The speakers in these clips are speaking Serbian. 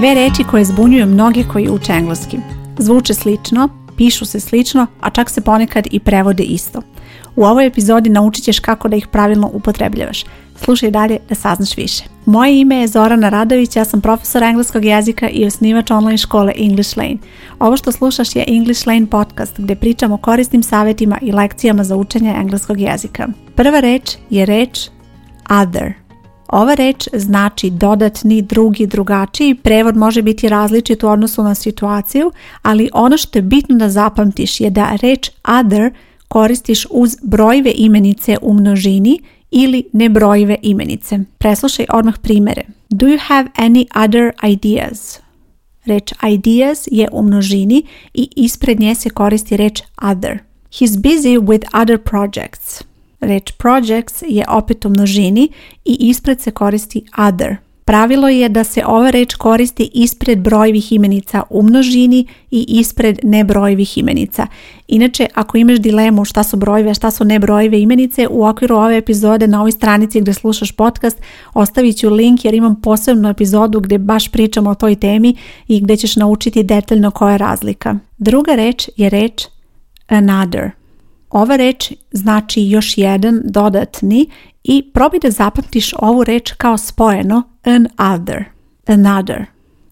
dve reči koje zbunjuju mnoge koji uče engleski. Zvuče slično, pišu se slično, a čak se ponekad i prevode isto. U ovoj epizodi naučit ćeš kako da ih pravilno upotrebljavaš. Slušaj dalje da saznaš više. Moje ime je Zorana Radović, ja sam profesor engleskog jezika i osnivač online škole English Lane. Ovo što slušaš je English Lane podcast gdje pričam o korisnim savjetima i lekcijama za učenje engleskog jezika. Prva reč je reč other. Ova reč znači dodatni, drugi, drugačiji. Prevod može biti različit u odnosu na situaciju, ali ono što je bitno da zapamtiš je da reč other koristiš uz brojive imenice u množini ili nebrojive imenice. Preslušaj odmah primere. Do you have any other ideas? Reč ideas je u množini i ispred nje se koristi reč other. He's busy with other projects. Reč projects je opet u množini i ispred se koristi other. Pravilo je da se ova reč koristi ispred brojevih imenica u množini i ispred nebrojevih imenica. Inače, ako imaš dilemu šta su brojeve, šta su nebrojive imenice, u okviru ove epizode na ovoj stranici gdje slušaš podcast ostavit ću link jer imam posebnu epizodu gdje baš pričamo o toj temi i gdje ćeš naučiti detaljno koja je razlika. Druga reč je reč another. Ova reč znači još jedan dodatni i probaj da zapamtiš ovu reč kao spojeno another. Another.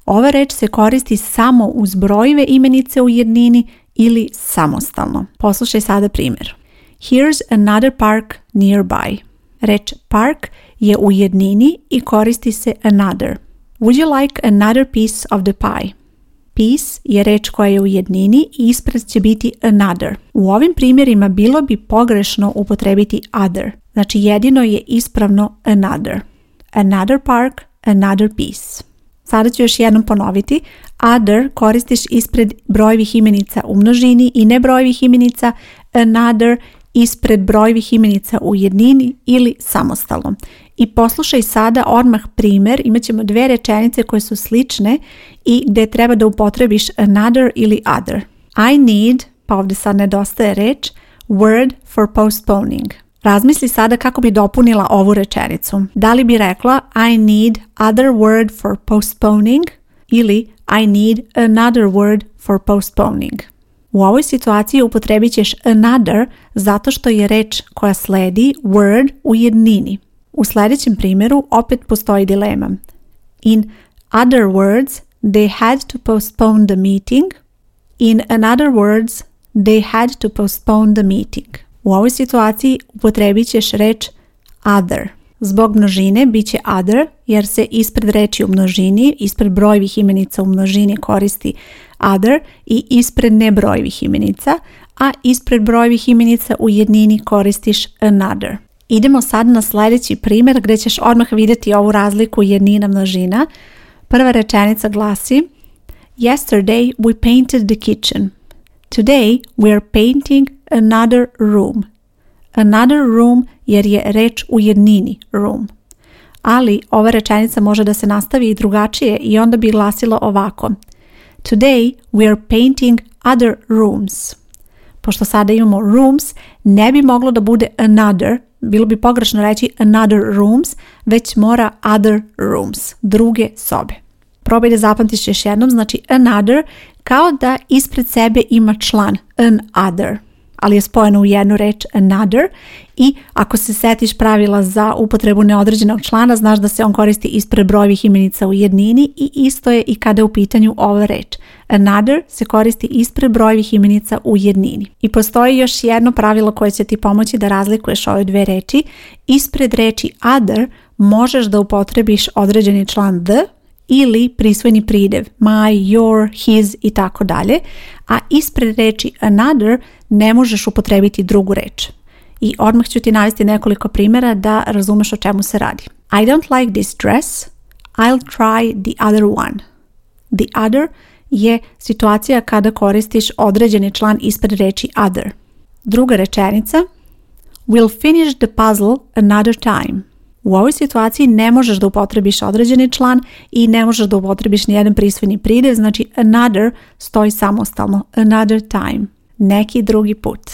Ova reč se koristi samo uz brojive imenice u jednini ili samostalno. Poslušaj sada primjer. Here's another park nearby. Reč park je u jednini i koristi se another. Would you like another piece of the pie? piece je reč koja je u jednini i ispred će biti another. U ovim primjerima bilo bi pogrešno upotrebiti other. Znači jedino je ispravno another. Another park, another piece. Sada ću još jednom ponoviti. Other koristiš ispred brojevih imenica u množini i nebrojevih imenica. Another ispred brojvih imenica u jednini ili samostalno i poslušaj sada odmah primjer, imat ćemo dve rečenice koje su slične i gdje treba da upotrebiš another ili other. I need, pa ovdje sad nedostaje reč, word for postponing. Razmisli sada kako bi dopunila ovu rečenicu. Da li bi rekla I need other word for postponing ili I need another word for postponing. U ovoj situaciji upotrebit ćeš another zato što je reč koja sledi word u jednini. U sljedećem primjeru opet postoji dilema. In other words, they had to postpone the meeting. In another words, they had to postpone the meeting. U ovoj situaciji upotrebit ćeš reč other. Zbog množine bit će other jer se ispred reči u množini, ispred brojevih imenica u množini koristi other i ispred nebrojevih imenica, a ispred brojevih imenica u jednini koristiš another. Idemo sad na sljedeći primjer gdje ćeš odmah vidjeti ovu razliku jednina množina. Prva rečenica glasi Yesterday we painted the kitchen. Today we are painting another room. Another room jer je reč u jednini room. Ali ova rečenica može da se nastavi i drugačije i onda bi glasilo ovako. Today we are painting other rooms pošto sada imamo rooms, ne bi moglo da bude another, bilo bi pogrešno reći another rooms, već mora other rooms, druge sobe. Probaj da zapamtiš još jednom, znači another, kao da ispred sebe ima član, another ali je spojeno u jednu reč another i ako se setiš pravila za upotrebu neodređenog člana, znaš da se on koristi ispred brojevih imenica u jednini i isto je i kada je u pitanju ova reč. Another se koristi ispred brojevih imenica u jednini. I postoji još jedno pravilo koje će ti pomoći da razlikuješ ove dve reči. Ispred reči other možeš da upotrebiš određeni član the ili prisvojni pridev my, your, his i tako dalje, a ispred reči another ne možeš upotrebiti drugu reč. I odmah ću ti navesti nekoliko primjera da razumeš o čemu se radi. I don't like this dress, I'll try the other one. The other je situacija kada koristiš određeni član ispred reči other. Druga rečenica We'll finish the puzzle another time. U ovoj situaciji ne možeš da upotrebiš određeni član i ne možeš da upotrebiš ni jedan prisvojni pridev, znači another stoji samostalno, another time, neki drugi put.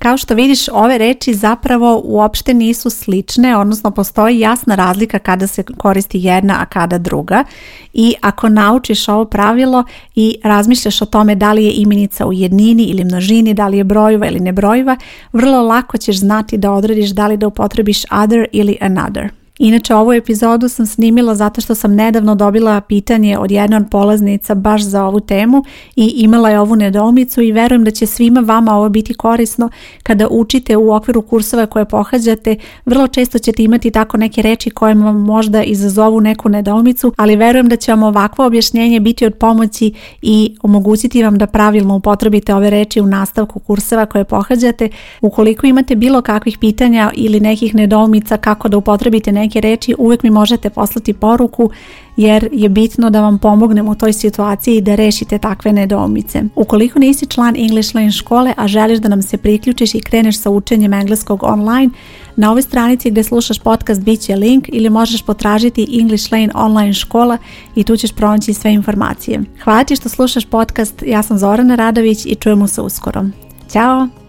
Kao što vidiš, ove reči zapravo uopšte nisu slične, odnosno postoji jasna razlika kada se koristi jedna, a kada druga. I ako naučiš ovo pravilo i razmišljaš o tome da li je imenica u jednini ili množini, da li je brojiva ili nebrojiva, vrlo lako ćeš znati da odrediš da li da upotrebiš other ili another. Inače, ovu epizodu sam snimila zato što sam nedavno dobila pitanje od jednog od polaznica baš za ovu temu i imala je ovu nedomicu i verujem da će svima vama ovo biti korisno kada učite u okviru kursova koje pohađate. Vrlo često ćete imati tako neke reči koje vam možda izazovu neku nedomicu, ali verujem da će vam ovakvo objašnjenje biti od pomoći i omogućiti vam da pravilno upotrebite ove reči u nastavku kurseva koje pohađate. Ukoliko imate bilo kakvih pitanja ili nekih nedomica kako da upotrebite neke neke reči, uvijek mi možete poslati poruku jer je bitno da vam pomognem u toj situaciji i da rešite takve nedoumice. Ukoliko nisi član English Lane škole, a želiš da nam se priključiš i kreneš sa učenjem engleskog online, na ovoj stranici gdje slušaš podcast bit će link ili možeš potražiti English Lane online škola i tu ćeš pronaći sve informacije. Hvala ti što slušaš podcast, ja sam Zorana Radović i čujemo se uskoro. Ćao!